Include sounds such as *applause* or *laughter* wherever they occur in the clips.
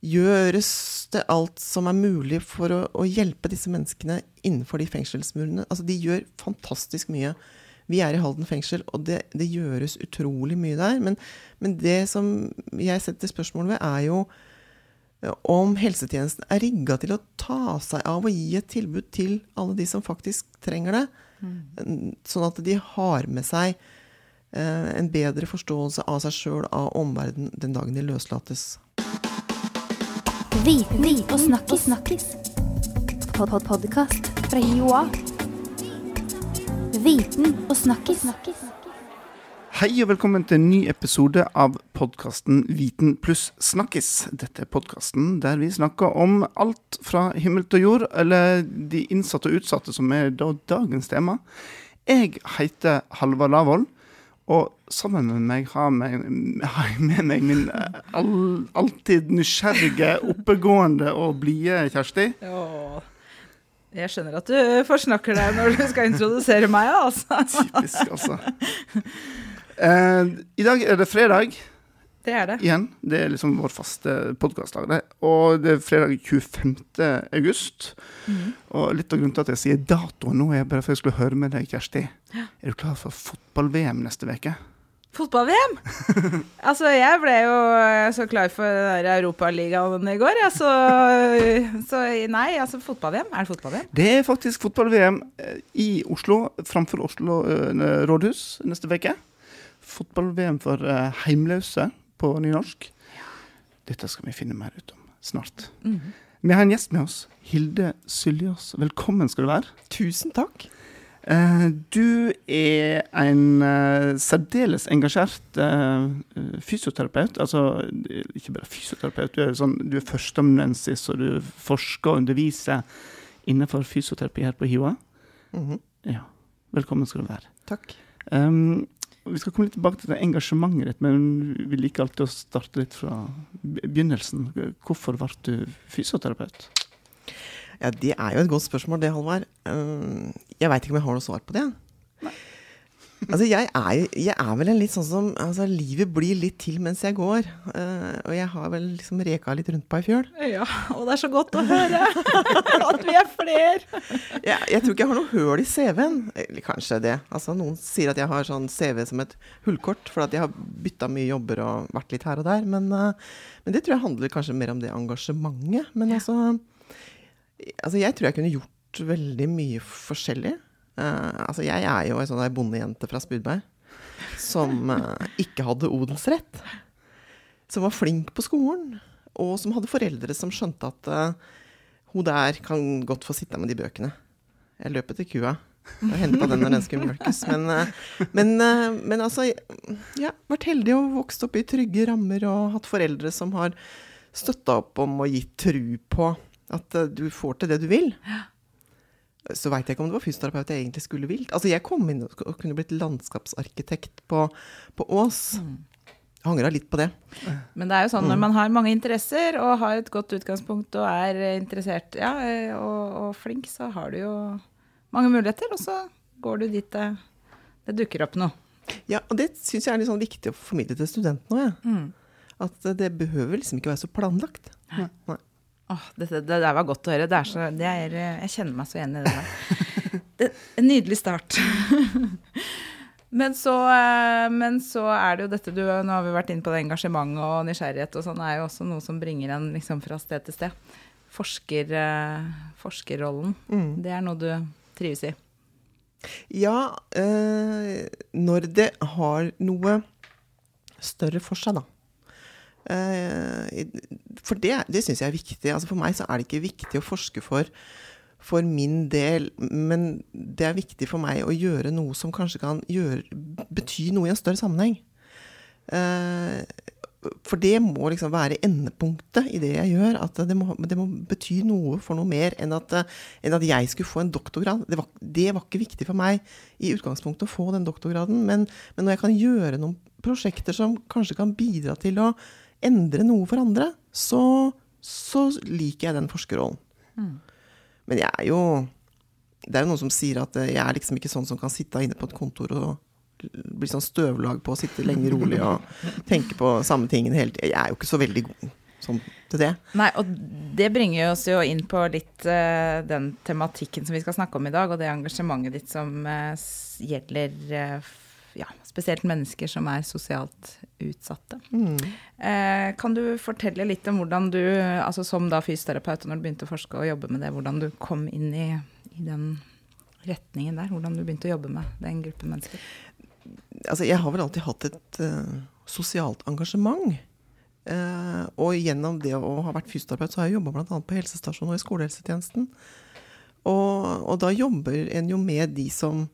gjøres det alt som er mulig for å, å hjelpe disse menneskene innenfor de fengselsmurene. Altså, de gjør fantastisk mye. Vi er i Halden fengsel, og det, det gjøres utrolig mye der. Men, men, det som jeg setter spørsmål ved, er jo eh, om helsetjenesten er rigga til å ta seg av og gi et tilbud til alle de som faktisk trenger det. Mm. Sånn at de har med seg eh, en bedre forståelse av seg sjøl, av omverdenen, den dagen de løslates. Viten og snakkis. snakkis. Pod -pod Podkast fra Joa. Viten og snakkis. Hei og velkommen til en ny episode av podkasten Viten pluss snakkis. Dette er podkasten der vi snakker om alt fra himmel til jord, eller de innsatte og utsatte, som er dagens tema. Jeg heter Halvard Lavoll. Og sammen med meg har jeg med meg min eh, all, alltid nysgjerrige, oppegående og blide Kjersti. Ja. Jeg skjønner at du forsnakker deg når du skal introdusere meg, altså. Typisk, altså. Eh, I dag er det fredag. Det er det. Igjen. Det er liksom vår faste podkastdag. Og det er fredag 25. august. Mm. Og litt av grunnen til at jeg sier datoen nå, er bare for jeg skulle høre med deg, Kjersti. Ja. Er du klar for fotball-VM neste uke? Fotball-VM? *laughs* altså, jeg ble jo så klar for Europaligaen i går, ja, så, *laughs* så, nei, altså fotball-VM. Er det fotball-VM? Det er faktisk fotball-VM eh, i Oslo, framfor Oslo uh, rådhus neste uke. Fotball-VM for heimløse på nynorsk. Dette skal vi finne mer ut om snart. Mm -hmm. Vi har en gjest med oss. Hilde Syljås. Velkommen skal du være. Tusen takk. Uh, du er en uh, særdeles engasjert uh, fysioterapeut. Altså ikke bare fysioterapeut, du er, sånn, er førsteamanuensis, og du forsker og underviser innenfor fysioterapi her på HiOA. Mm -hmm. ja. Velkommen skal du være. Takk. Um, vi skal komme litt tilbake til det engasjementet ditt, men vi liker alltid å starte litt fra begynnelsen. Hvorfor ble du fysioterapeut? Ja, Det er jo et godt spørsmål, det, Halvard. Eh, jeg veit ikke om jeg har noe svar på det. Nei. Altså, jeg er, jeg er, vel en litt sånn som altså, Livet blir litt til mens jeg går. Uh, og jeg har vel liksom reka litt rundt på ei fjøl. Ja, og det er så godt å høre *laughs* at vi er flere. ja, jeg tror ikke jeg har noe høl i CV-en. Eller kanskje det. Altså, noen sier at jeg har sånn CV som et hullkort, for at jeg har bytta mye jobber og vært litt her og der. Men, uh, men det tror jeg handler kanskje mer om det engasjementet. Men altså, altså Jeg tror jeg kunne gjort veldig mye forskjellig. Uh, altså, jeg er jo ei sånn bondejente fra Spudberg som uh, ikke hadde odelsrett. Som var flink på skolen, og som hadde foreldre som skjønte at uh, hun der kan godt få sitte med de bøkene. Jeg løper til kua og henta den når den skulle mjølkes. Men, men, men, altså Ja, vært heldig og vokst opp i trygge rammer og hatt foreldre som har støtta opp om og gitt tru på at du får til det du vil. Ja så veit jeg ikke om det var fysioterapeut jeg egentlig skulle vilt. Altså, jeg kom inn og kunne blitt landskapsarkitekt på, på Ås. Mm. Angra litt på det. Men det er jo sånn når mm. man har mange interesser og har et godt utgangspunkt og er interessert ja, og, og flink, så har du jo mange muligheter, og så går du dit det, det dukker opp noe. Ja, og det syns jeg er litt sånn viktig å formidle til studentene òg, ja. mm. At det behøver liksom ikke være så planlagt. Nei. Nei. Åh, det, det, der var godt å høre. Så, det er, jeg kjenner meg så igjen i det der. Det, en nydelig start. *laughs* men, så, eh, men, så, er det jo dette du Nå har vi vært inne på det engasjementet og nysgjerrighet, og sånn er jo også noe som bringer en liksom fra sted til sted. Forsker, eh, forskerrollen. Mm. Det er noe du trives i? Ja, øh, når det har noe større for seg, da. Eh, for det, det syns jeg er viktig. Altså for meg så er det ikke viktig å forske for, for min del, men det er viktig for meg å gjøre noe som kanskje kan gjøre, bety noe i en større sammenheng. Eh, for det må liksom være endepunktet i det jeg gjør. At det må, det må bety noe for noe mer enn at, enn at jeg skulle få en doktorgrad. Det var, det var, ikke viktig for meg i utgangspunktet å få den doktorgraden. Men, men når jeg kan gjøre noen prosjekter som kanskje kan bidra til å endre noe for andre, så, så liker jeg den forskerrollen. Mm. Men jeg er jo Det er jo noen som sier at jeg er liksom ikke sånn som kan sitte inne på et kontor og bli sånn støvlag på å sitte lenge rolig og *laughs* tenke på samme tingen hele tida. Jeg er jo ikke så veldig god. sånn til det. Nei, og det bringer oss jo inn på litt uh, den tematikken som vi skal snakke om i dag, og det engasjementet ditt som uh, gjelder uh, ja, spesielt mennesker som er sosialt utsatte. Mm. Eh, kan du fortelle litt om hvordan du, altså som da fysioterapeut, når du begynte å forske og jobbe med det, hvordan du kom inn i, i den retningen der? Hvordan du begynte å jobbe med den gruppen mennesker? Altså, jeg har vel alltid hatt et uh, sosialt engasjement. Uh, og gjennom det å ha vært fysioterapeut, så har jeg jobba bl.a. på helsestasjon og i skolehelsetjenesten. Og, og da jobber en jo med de som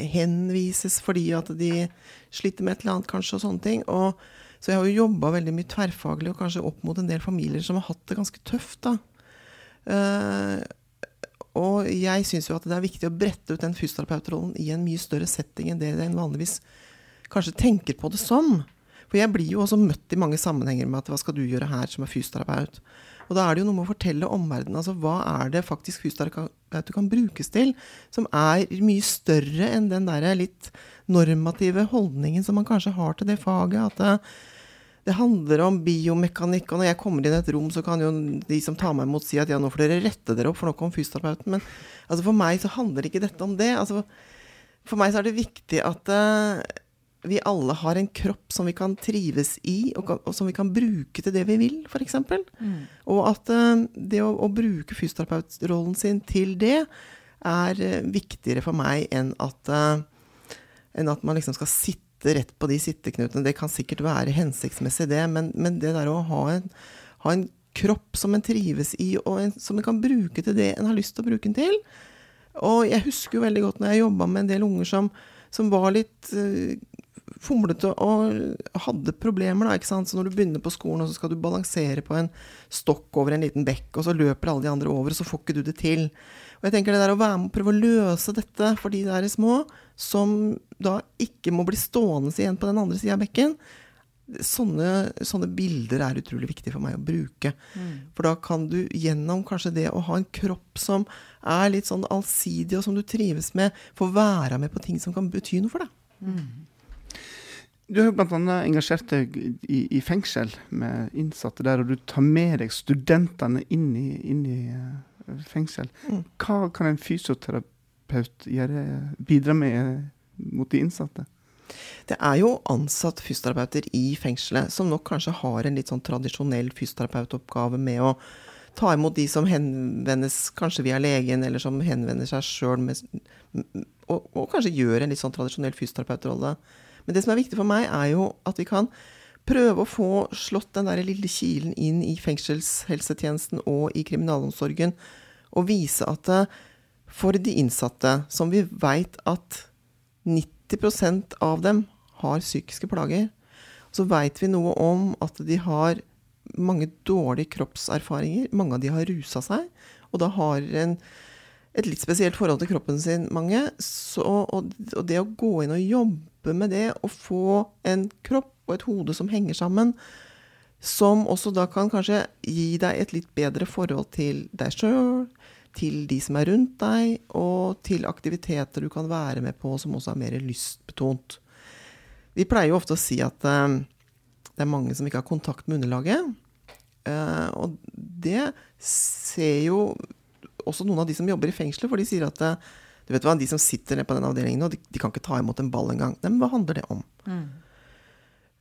henvises fordi at de sliter med et eller annet, kanskje, og sånne ting. Og, så jeg har jo jobba veldig mye tverrfaglig, og kanskje opp mot en del familier som har hatt det ganske tøft, da. Uh, og jeg syns jo at det er viktig å brette ut den fysioterapeutrollen i en mye større setting enn det en vanligvis kanskje tenker på det som. For jeg blir jo også møtt i mange sammenhenger med at hva skal du gjøre her som er fysioterapeut? Og da er det jo noe med å fortelle omverdenen altså hva er det faktisk fysioterapeuter kan brukes til, som er mye større enn den der litt normative holdningen som man kanskje har til det faget. At det, det handler om biomekanikk, og når jeg kommer inn i et rom, så kan jo de som tar meg imot si at ja, nå får dere rette dere opp for noe om fysioterapeuten. Men altså, for meg så handler ikke dette om det. Altså, for meg så er det viktig at eh, vi alle har en kropp som vi kan trives i, og, og som vi kan bruke til det vi vil, f.eks. Og at uh, det å, å bruke fysioterapeutrollen sin til det, er uh, viktigere for meg enn at, uh, enn at man liksom skal sitte rett på de sitteknutene. Det kan sikkert være hensiktsmessig, det, men, men det der å ha en, ha en kropp som en trives i, og en, som en kan bruke til det en har lyst til å bruke den til. Og jeg husker jo veldig godt når jeg jobba med en del unger som, som var litt fomlete og hadde problemer. da, ikke sant? Så når du begynner på skolen, og så skal du balansere på en stokk over en liten bekk, og så løper alle de andre over, og så får ikke du det til. Og jeg tenker det der å være med og prøve å løse dette for de der små, som da ikke må bli stående igjen på den andre sida av bekken, sånne, sånne bilder er utrolig viktig for meg å bruke. For da kan du gjennom kanskje det å ha en kropp som er litt sånn allsidig, og som du trives med, få være med på ting som kan bety noe for deg. Du har jo bl.a. engasjert deg i, i fengsel med innsatte der, og du tar med deg studentene inn i, inn i eh, fengsel. Mm. Hva kan en fysioterapeut gjøre, bidra med eh, mot de innsatte? Det er jo ansatt fysioterapeuter i fengselet som nok kanskje har en litt sånn tradisjonell fysioterapeutoppgave med å ta imot de som henvendes kanskje via legen, eller som henvender seg sjøl og, og kanskje gjør en litt sånn tradisjonell fysioterapeutrolle. Men det som er viktig for meg, er jo at vi kan prøve å få slått den der lille kilen inn i fengselshelsetjenesten og i kriminalomsorgen, og vise at eh, for de innsatte, som vi veit at 90% av dem har psykiske plager. Så veit vi noe om at de har mange dårlige kroppserfaringer. Mange av de har rusa seg, og da har en, et litt spesielt forhold til kroppen sin, mange. Så, og, og det å gå inn og jobbe med det, og få en kropp og et hode som henger sammen, som også da kan kanskje gi deg et litt bedre forhold til deg sjøl, til de som er rundt deg, og til aktiviteter du kan være med på som også er mer lystbetont. Vi pleier jo ofte å si at uh, det er mange som ikke har kontakt med underlaget. Uh, og det ser jo også noen av de som jobber i fengselet, for de sier at eh, du vet hva, de som sitter nede på den avdelingen nå, de, de kan ikke ta imot en ball engang. Nei, Men hva handler det om?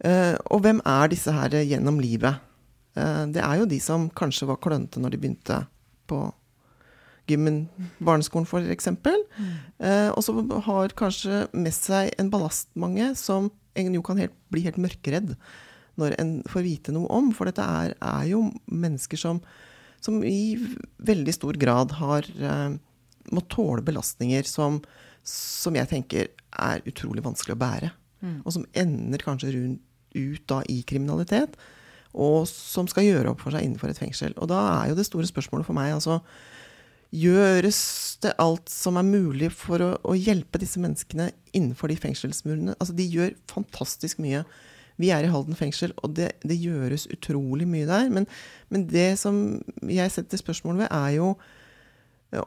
Eh, og hvem er disse her gjennom livet? Uh, det er jo de som kanskje var klønete når de begynte på gymmen, barneskolen f.eks. Eh, og så har kanskje med seg en ballast, mange, som en jo kan helt, bli helt mørkeredd når en får vite noe om. For dette er, er jo mennesker som, som i veldig stor grad har eh, må tåle belastninger som, som jeg tenker er utrolig vanskelig å bære. Og som ender kanskje rundt, ut da i kriminalitet. Og som skal gjøre opp for seg innenfor et fengsel. Og da er jo det store spørsmålet for meg altså Gjøres det alt som er mulig for å, å hjelpe disse menneskene innenfor de fengselsmurene? Altså, de gjør fantastisk mye. Vi er i Halden fengsel, og det, det gjøres utrolig mye der. Men, men det som jeg setter spørsmål ved, er jo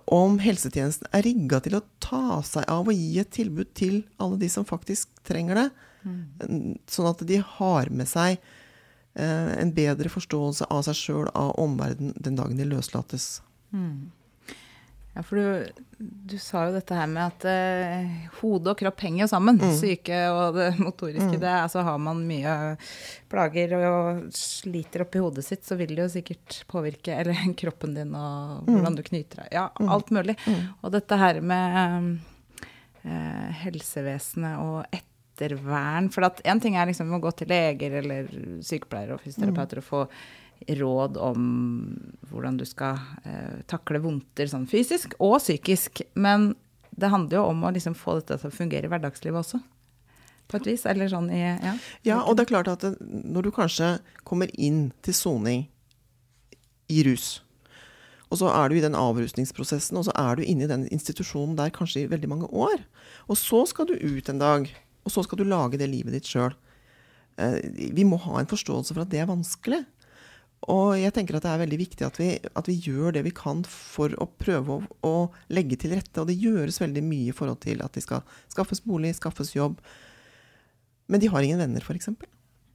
om helsetjenesten er rigga til å ta seg av og gi et tilbud til alle de som faktisk trenger det. Sånn at de har med seg eh, en bedre forståelse av seg sjøl, av omverdenen, den dagen de løslates. Ja, for du, du sa jo dette her med at eh, hode og kropp henger jo sammen. Syke og det motoriske. Det, altså har man mye plager og sliter oppi hodet sitt, så vil det jo sikkert påvirke eller *laughs* kroppen din og hvordan du knyter deg. Ja, alt mulig. Og dette her med eh, helsevesenet og ettervern For at én ting er liksom å gå til leger eller sykepleiere og fysioterapeuter og få råd om hvordan du skal eh, takle vondter sånn fysisk og psykisk. Men det handler jo om å liksom få dette til å fungere i hverdagslivet også. På et vis. Eller sånn i Ja. Ja, og det er klart at når du kanskje kommer inn til soning i rus, og så er du i den avrusningsprosessen, og så er du inne i den institusjonen der kanskje i veldig mange år. Og så skal du ut en dag, og så skal du lage det livet ditt sjøl. Vi må ha en forståelse for at det er vanskelig. Og jeg tenker at det er veldig viktig at vi, at vi gjør det vi kan for å prøve å, å, legge til rette. Og det gjøres veldig mye i forhold til at de skal skaffes bolig, skaffes jobb. Men de har ingen venner, f.eks.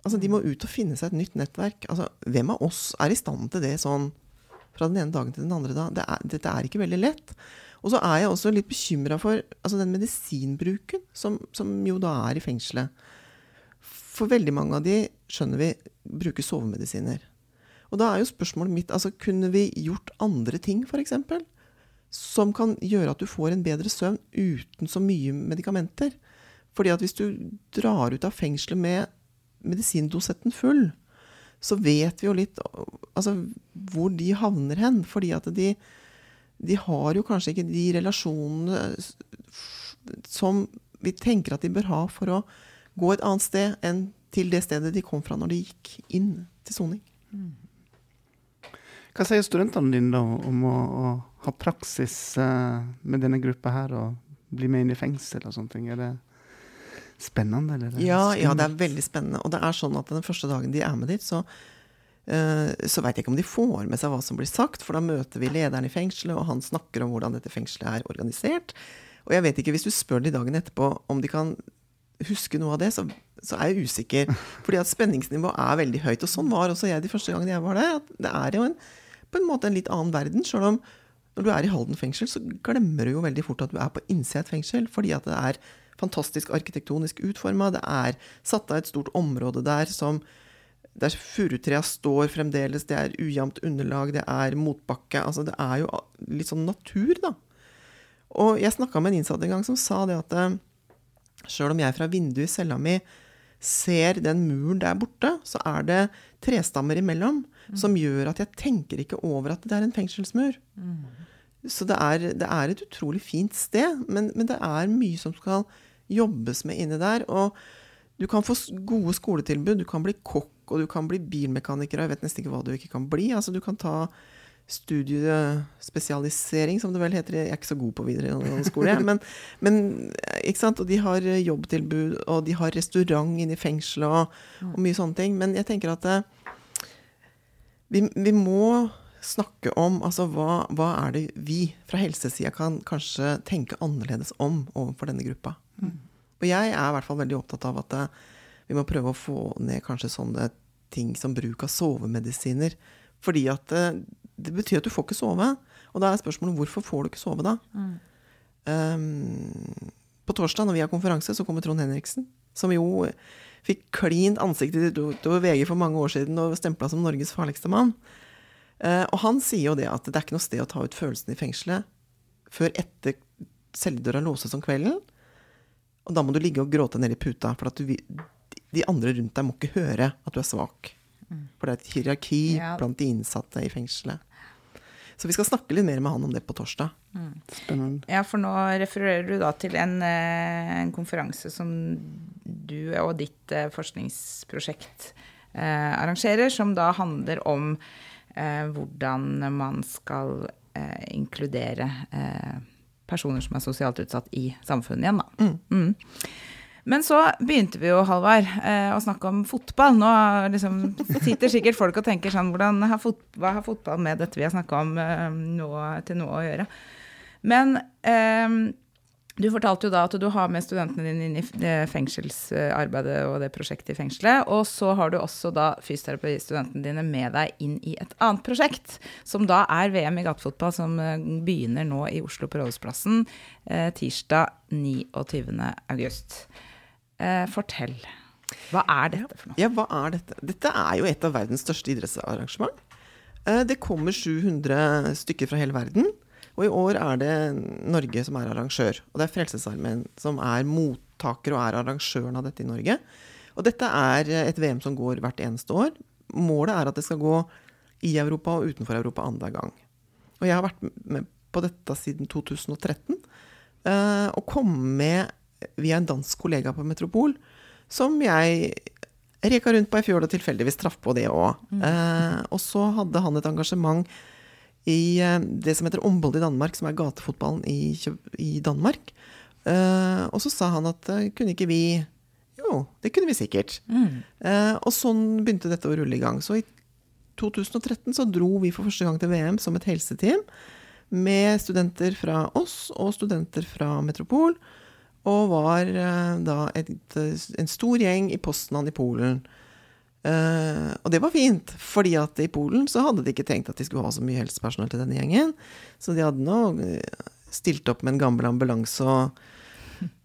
Altså, de må ut og finne seg et nytt nettverk. Altså, hvem av oss er i stand til det sånn fra den ene dagen til den andre? da? Det er, dette er ikke veldig lett. Og så er jeg også litt bekymra for altså, den medisinbruken som, som jo da er i fengselet. For veldig mange av de, skjønner vi, bruker sovemedisiner. Og da er jo spørsmålet mitt altså Kunne vi gjort andre ting, f.eks.? Som kan gjøre at du får en bedre søvn uten så mye medikamenter. Fordi at hvis du drar ut av fengselet med medisindosetten full, så vet vi jo litt altså, hvor de havner hen. Fordi at de, de har jo kanskje ikke de relasjonene som vi tenker at de bør ha for å gå et annet sted enn til det stedet de kom fra når de gikk inn til soning. Mm. Hva sier studentene dine da om å, å ha praksis uh, med denne gruppa her, og bli med inn i fengsel og sånne ting? Er det spennende? Eller ja, ja, det er veldig spennende. Og det er sånn at den første dagen de er med dit, så, uh, så veit jeg ikke om de får med seg hva som blir sagt, for da møter vi lederen i fengselet, og han snakker om hvordan dette fengselet er organisert. Og jeg vet ikke, hvis du spør de dagen etterpå om de kan huske noe av det, så, så, er jeg usikker. *laughs* Fordi at spenningsnivået er veldig høyt. Og sånn var også jeg de første gangene jeg var der. at Det er jo en, på en måte en litt annen verden. Selv om når du er i Halden fengsel, så glemmer du jo veldig fort at du er på innsida av et fengsel. Fordi at det er fantastisk arkitektonisk utforma. Det er satt av et stort område der som der furutrea står fremdeles. Det er ujevnt underlag, det er motbakke. Altså det er jo litt sånn natur, da. Og jeg snakka med en innsatt en gang som sa det at eh, Sjøl om jeg fra vinduet i cella mi ser den muren der borte, så er det trestammer imellom mm. som gjør at jeg tenker ikke over at det er en fengselsmur. Mm. Så det er, det er, et utrolig fint sted, men, men, det er mye som skal jobbes med inni der. Og du kan få gode skoletilbud, du kan bli kokk, og du kan bli bilmekaniker, og jeg vet nesten ikke hva du ikke kan bli. Altså, du kan ta studiespesialisering, som det vel heter. Jeg er ikke så god på videregående skole. *laughs* men, men, ikke sant? Og de har jobbtilbud, og de har restaurant inne i fengselet, og, og, mye sånne ting. Men jeg tenker at det, eh, vi, vi, må snakke om altså hva, hva, er det vi fra helsesida kan kanskje tenke annerledes om overfor denne gruppa. Mm. Og jeg er i hvert fall veldig opptatt av at det, eh, vi må prøve å få ned kanskje sånne ting som bruk av sovemedisiner. Fordi at eh, det betyr at du får ikke sove. Og da er spørsmålet hvorfor får du ikke sove da? Mm. Um, på torsdag når vi har konferanse, så kommer Trond Henriksen. Som jo fikk klint ansiktet ditt utover VG for mange år siden og stempla som Norges farligste mann. Uh, og han sier jo det at det er ikke noe sted å ta ut følelsene i fengselet før etter celledøra låses om kvelden. Og da må du ligge og gråte nedi puta, for at du, de andre rundt deg må ikke høre at du er svak. Mm. For det er et hierarki ja. blant de innsatte i fengselet. Så vi skal snakke litt mer med han om det på torsdag. Mm. Spennende. Ja, for nå refererer du da til en, eh, en konferanse som du og ditt eh, forskningsprosjekt eh, arrangerer, som da handler om eh, hvordan man skal eh, inkludere eh, personer som er sosialt utsatt i samfunnet igjen, da. Mm. Mm. Men så begynte vi jo, Halvard, eh, å snakke om fotball. Nå liksom, sitter sikkert folk og tenker sånn har fot, Hva har fotball med dette vi har snakka om eh, nå, til nå å gjøre? Men eh, Du fortalte jo da at du har med studentene dine inn i fengselsarbeidet og det prosjektet i fengselet. Og så har du også da fysioterapistudentene dine med deg inn i et annet prosjekt, som da er VM i gatefotball, som eh, begynner nå i Oslo på Rådhusplassen eh, tirsdag 29. Eh, fortell. Hva er dette for noe? Ja, hva er dette? Dette er jo et av verdens største idrettsarrangement. Eh, Det kommer 700 stykker fra hele verden. Og i år er det Norge som er arrangør. Og det er Frelsesarmeen som er mottaker og er arrangøren av dette i Norge. Og dette er et VM som går hvert eneste år. Målet er at det skal gå i Europa og utenfor Europa annenhver gang. Og jeg har vært med på dette siden 2013. eh, Og kom med via en dansk kollega på Metropol, som jeg reka rundt på ei fjøl og tilfeldigvis traff på det òg. Eh, og så hadde han et engasjement i eh, det som heter Ombold i Danmark, som er gatefotballen i, i Danmark. Eh, og så sa han at eh, kunne ikke vi Jo, det kunne vi sikkert. Eh, og sånn begynte dette å rulle i gang. Så i 2013 så dro vi for første gang til VM som et helseteam. Med studenter fra oss og studenter fra Metropol. Og var eh, da et, en stor gjeng i Poznan i Polen. Uh, og det var fint, fordi at i Polen så hadde de ikke tenkt at de skulle ha så mye helsepersonell til denne gjengen. Så de hadde nå eh, stilt opp med en gammel ambulanse og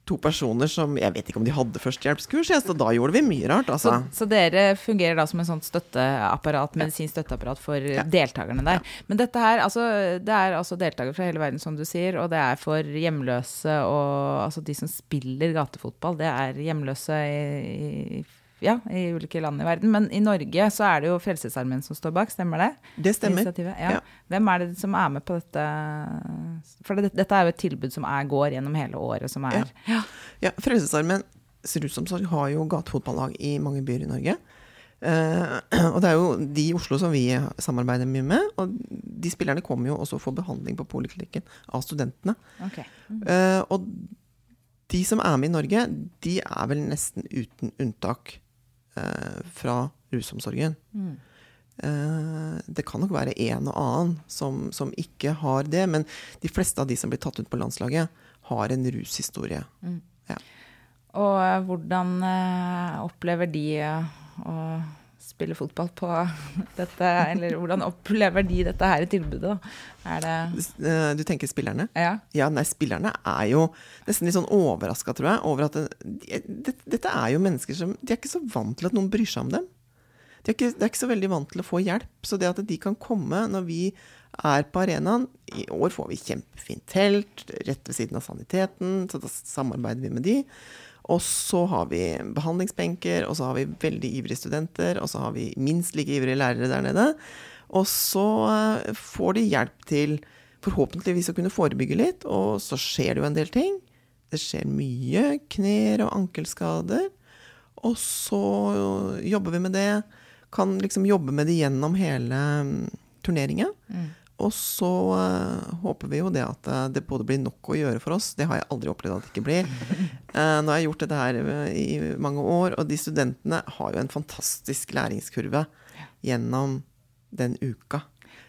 to personer som Jeg vet ikke om de hadde førstehjelpskurs, ja, så da gjorde vi mye rart, Så, altså. så dere fungerer da som en sånn støtteapparat, medisinsk støtteapparat for Ja. deltakerne der. Men dette her, altså, det er altså deltakere fra hele verden, som du sier, og det er for hjemløse og altså de som spiller gatefotball, det er hjemløse i, i, ja, i ulike land i verden. Men i Norge så er det jo Frelsesarmeen som står bak, stemmer det? Det stemmer. Ja. Ja. Hvem er det som er med på dette? For det, dette er jo et tilbud som er, går gjennom hele året, som er ja. Ja, Frelsesarmeens rusomsorg har jo gatefotballag i mange byer i Norge. Uh, *clears throat* og det er jo de i Oslo som vi samarbeider mye med. Og de spillerne kommer jo også og får behandling på poliklinikken av studentene. Okay. Mm. Uh, og de som er med i Norge, de er vel nesten uten unntak fra rusomsorgen. Mm. Eh, det kan nok være en og annen som, som ikke har det, men de fleste av de som blir tatt ut på landslaget, har en rushistorie. Og eh, hvordan eh, opplever de eh, å spille fotball på *laughs* dette, eller hvordan opplever de dette her tilbudet, da? Er det Eh, Du tenker spillerne? Ja. Ja, nei, spillerne er jo nesten litt sånn overraska, tror jeg, over at det, det, dette er jo mennesker som De er ikke så vant til at noen bryr seg om dem. De er ikke, de er ikke så veldig vant til å få hjelp. Så det at de kan komme når vi er på arenaen I år får vi kjempefint telt rett ved siden av saniteten, så da samarbeider vi med de. Og så har vi behandlingsbenker, og så har vi veldig ivrige studenter, og så har vi minst like ivrige lærere der nede. Og så eh, får de hjelp til forhåpentligvis å kunne forebygge litt, og så skjer det jo en del ting. Det skjer mye kner- og ankelskader. Og så jobber vi med det. Kan liksom jobbe med det gjennom hele mm, turneringen. Og så uh, håper vi jo det at eh, det både blir nok å gjøre for oss. Det har jeg aldri opplevd at det ikke blir. Uh, *laughs* nå har jeg gjort dette her i mange år, og de studentene har jo en fantastisk læringskurve gjennom den uka.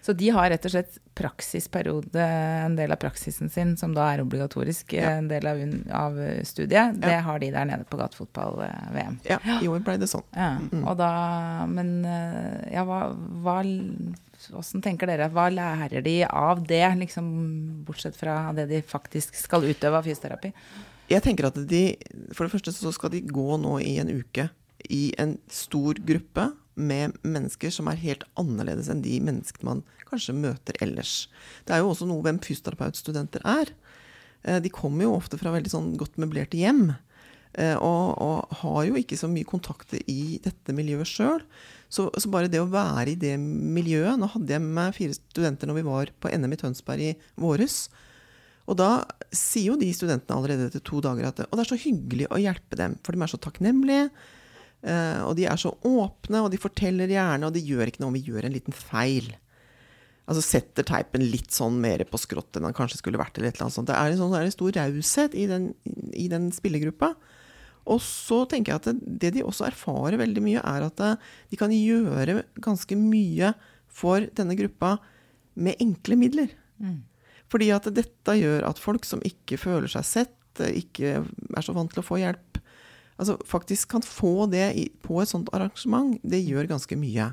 Så de har rett og slett praksisperiode, en del av praksisen sin, som da er obligatorisk, Ja. en del av, av studiet. Det Ja. har de der nede på gatefotball-VM. Ja, i år ble det sånn. Ja, og da, men ja, hva, hva Hvordan tenker dere? Hva lærer de av det, liksom, bortsett fra det de faktisk skal utøve av fysioterapi? Jeg tenker at de, For det første så skal de gå nå i en uke i en stor gruppe med mennesker som er helt annerledes enn de menneskene man kanskje møter ellers. Det er jo også noe hvem fysioterapeutstudenter er. Eh, De kommer jo ofte fra veldig sånn godt møblerte hjem. eh, Og, og har jo ikke så mye kontakter i dette miljøet sjøl. Så, så bare det å være i det miljøet Nå hadde jeg med fire studenter når vi var på NM i Tønsberg i våres. Og da sier jo de studentene allerede etter to dager at Og det er så hyggelig å hjelpe dem, for de er så takknemlige. eh, og de er så åpne, og de forteller gjerne, og de gjør ikke noe om vi gjør en liten feil. Altså setter teipen litt sånn mer på skrått enn han kanskje skulle vært. eller et eller annet sånt. Det er en sånn det er en stor raushet i, i den spillergruppa. Og så tenker jeg at det, de også erfarer veldig mye, er at eh, de kan gjøre ganske mye for denne gruppa med enkle midler. Fordi at dette gjør at folk som ikke føler seg sett, eh, ikke er så vant til å få hjelp, altså faktisk kan få det på et sånt arrangement, det gjør ganske mye.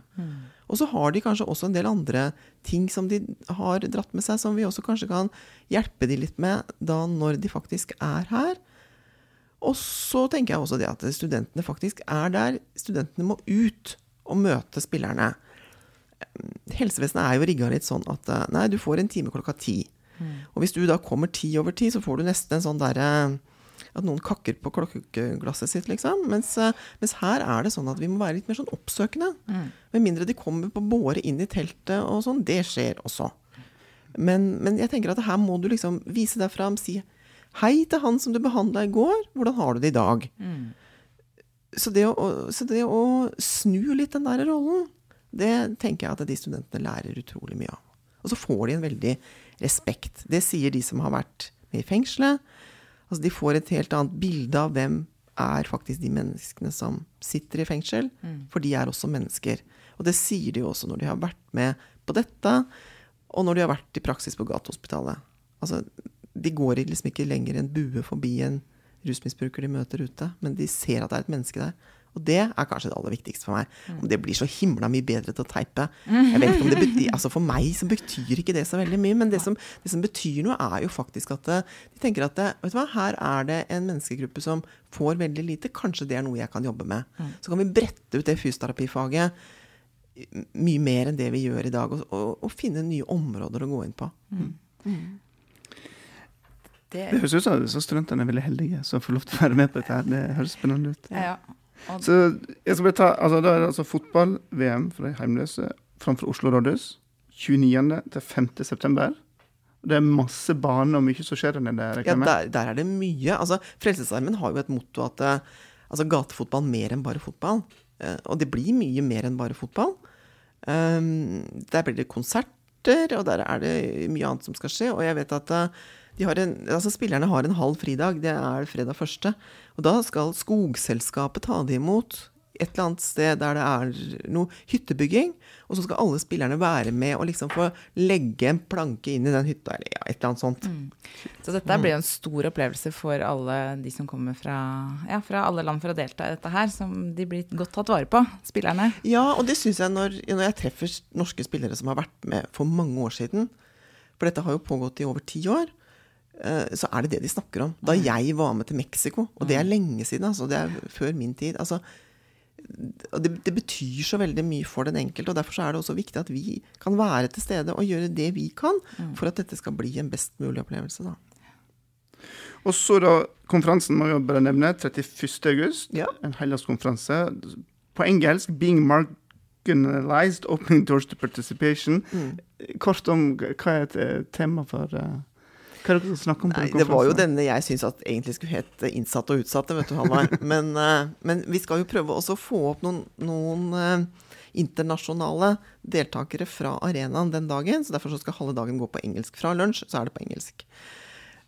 Og så har de kanskje også en del andre ting som de har dratt med seg, som vi også kanskje kan hjelpe de litt med da når de faktisk er her. Og så tenker jeg også det at studentene faktisk er der. Studentene må ut og møte spillerne. Helsevesenet er jo rigga litt sånn at eh, nei, du får en time klokka ti. Og hvis du da kommer ti over ti, så får du nesten en sånn derre at noen kakker på klokkeglasset sitt, liksom. Mens, eh, mens, her er det sånn at vi må være litt mer sånn oppsøkende. Mm. Med mindre de kommer på båre inn i teltet og sånn. Det skjer også. Men, men, jeg tenker at her må du liksom vise deg fram, si hei til han som du behandla i går. Hvordan har du det i dag? Mm. Så, det å, så, det å, snu litt den der rollen, det tenker jeg at de studentene lærer utrolig mye av. Og så får de en veldig respekt. Det sier de som har vært med i fengselet. Altså, de får et helt annet bilde av hvem er faktisk de menneskene som sitter i fengsel. Mm. For de er også mennesker. Og det sier de også når de har vært med på dette, og når de har vært i praksis på Gatehospitalet. Altså, de går liksom ikke lenger en bue forbi en rusmisbruker de møter ute, men de ser at det er et menneske der. Og det er kanskje det aller viktigste for meg. Om det blir så himla mye bedre til å teipe jeg vet ikke om det betyr, altså For meg så betyr ikke det så veldig mye, men det som, det som betyr noe, er jo faktisk at eh, de tenker at det, vet du hva, her er det en menneskegruppe som får veldig lite. Kanskje det er noe jeg kan jobbe med. Så kan vi brette ut det fysioterapifaget mye mer enn det vi gjør i dag, og, og, og finne nye områder å gå inn på. Mm. Det, det høres ut som at studentene er veldig heldige som får lov til å være med på dette. her. Det høres spennende ut. Ja. Så jeg skal bare ta, altså Da er det altså fotball-VM for de heimløse framfor Oslo rådhus. 29. til 5. september. Det er masse bane og mye som skjer der nede? Ja, der, der, er det mye. Altså, Frelsesarmen har jo et motto at altså, gatefotball mer enn bare fotball. Uh, og det blir mye mer enn bare fotball. Um, der blir det konserter, og der er det mye annet som skal skje. Og jeg vet at har en, altså spillerne har en halv fridag, det er fredag første. Og da skal Skogselskapet ta det imot et eller annet sted der det er noe hyttebygging. Og så skal alle spillerne være med og liksom få legge en planke inn i den hytta, eller ja, et eller annet sånt. Mm. Så dette blir jo en stor opplevelse for alle de som kommer fra, ja, fra alle land for å delta i dette her. Som de blir godt tatt vare på, spillerne. Ja, og det syns jeg når, når jeg treffer norske spillere som har vært med for mange år siden. For dette har jo pågått i over ti år. Eh, så er det det de snakker om. Da jeg var med til Mexico, og det er lenge siden, altså, det er før min tid altså, det, det, betyr så veldig mye for den enkelte, og derfor er det også viktig at vi kan være til stede og gjøre det vi kan for at dette skal bli en best mulig opplevelse. Da. Og så da, Konferansen må jeg bare nevne 31.8. Ja. En heldagskonferanse. På engelsk 'Being Marginalized Opening Doors to Participation'. Mm. Kort om hva er et tema for uh hva er det dere snakker om? Nei, det var jo denne jeg syns egentlig skulle hete 'Innsatte og utsatte', vet du, Halvard. *laughs* Men, uh, men, vi skal jo prøve også å få opp noen, noen uh, internasjonale deltakere fra arenaen den dagen. Så derfor så skal halve dagen gå på engelsk. Fra lunsj så er det på engelsk.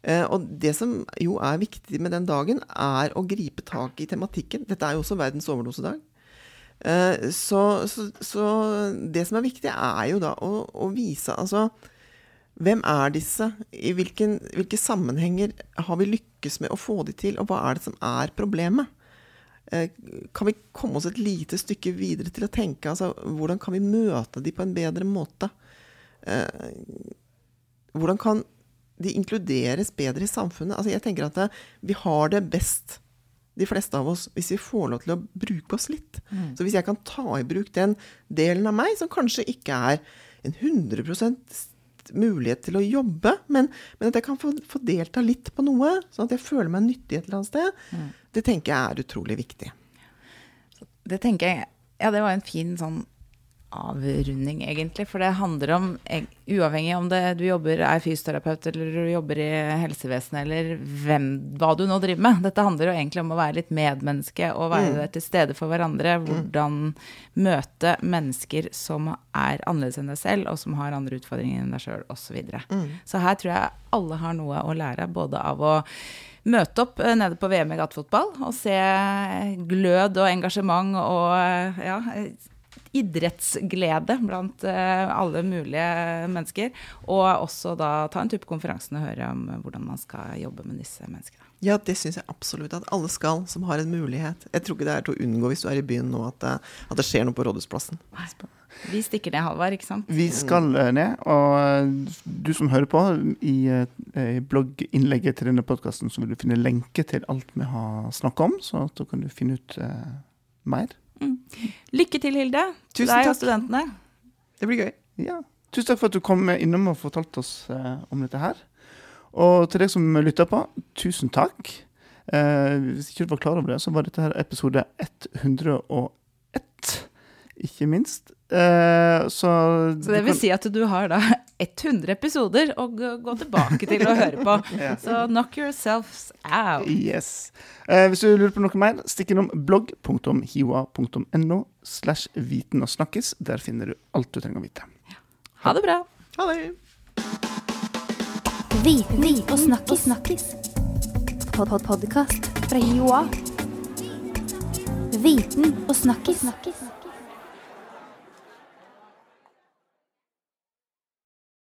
Uh, og det som jo er viktig med den dagen, er å gripe tak i tematikken. Dette er jo også verdens overdosedag. Så, så, så, det som er viktig, er jo da å, å vise Altså hvem er disse? I hvilken, hvilke sammenhenger har vi lykkes med å få de til, og hva er det som er problemet? Eh, kan vi komme oss et lite stykke videre til å tenke altså, hvordan kan vi møte de på en bedre måte? Eh, hvordan kan de inkluderes bedre i samfunnet? Altså, jeg tenker at det, vi har det best, de fleste av oss, hvis vi får lov til å bruke oss litt. Mm. Så hvis jeg kan ta i bruk den delen av meg som kanskje ikke er en 100 mulighet til å jobbe, men, men at jeg kan få, få, delta litt på noe, sånn at jeg føler meg nyttig et eller annet sted, mm. det tenker jeg er utrolig viktig. Det tenker jeg Ja, det var en fin sånn avrunding, egentlig. For det handler om, uavhengig om det, du jobber, er fysioterapeut eller du jobber i helsevesenet eller hvem, hva du nå driver med. Dette handler jo egentlig om å være litt medmenneske og være mm. der til stede for hverandre. Mm. Hvordan møte mennesker som er annerledes enn deg selv, og som har andre utfordringer enn deg sjøl, osv. Så, videre. mm. så her tror jeg alle har noe å lære, både av å møte opp eh, nede på VM i gatefotball og se glød og engasjement og ja, idrettsglede blant eh, alle mulige mennesker. Og også da ta en tur på konferansen og høre om hvordan man skal jobbe med disse menneskene. Ja, det syns jeg absolutt at alle skal, som har en mulighet. Jeg tror ikke det er til å unngå hvis du er i byen nå, at det, at det skjer noe på Rådhusplassen. Vi stikker ned, Halvard, ikke sant? Vi skal eh, ned, og eh, du som hører på, i i blogginnlegget til denne podkasten så vil du finne lenke til alt vi har snakka om, så da kan du finne ut eh, mer. Lykke til, Hilde. Tusen Deg og takk. studentene. Det blir gøy. Ja. Tusen takk for at du kom innom og fortalte oss eh, om dette her. Og til deg som lytter på, tusen takk. Eh, hvis ikke du var klar over det, så var dette her episode 101, ikke minst. Eh, så Så det vil si at du har da *laughs* 100 episoder å gå tilbake til å høre på. *laughs* Ja. Så knock yourselves out. Yes. Eh, hvis du lurer på noe mer, stikk innom blogg.hiwa.no slash viten og snakkes. Der finner du alt du trenger å vite. Ha det bra. Ha det. Viten og snakkes. snakkes. Pod -pod Podkast fra Joa. Viten og snakkis. snakkis.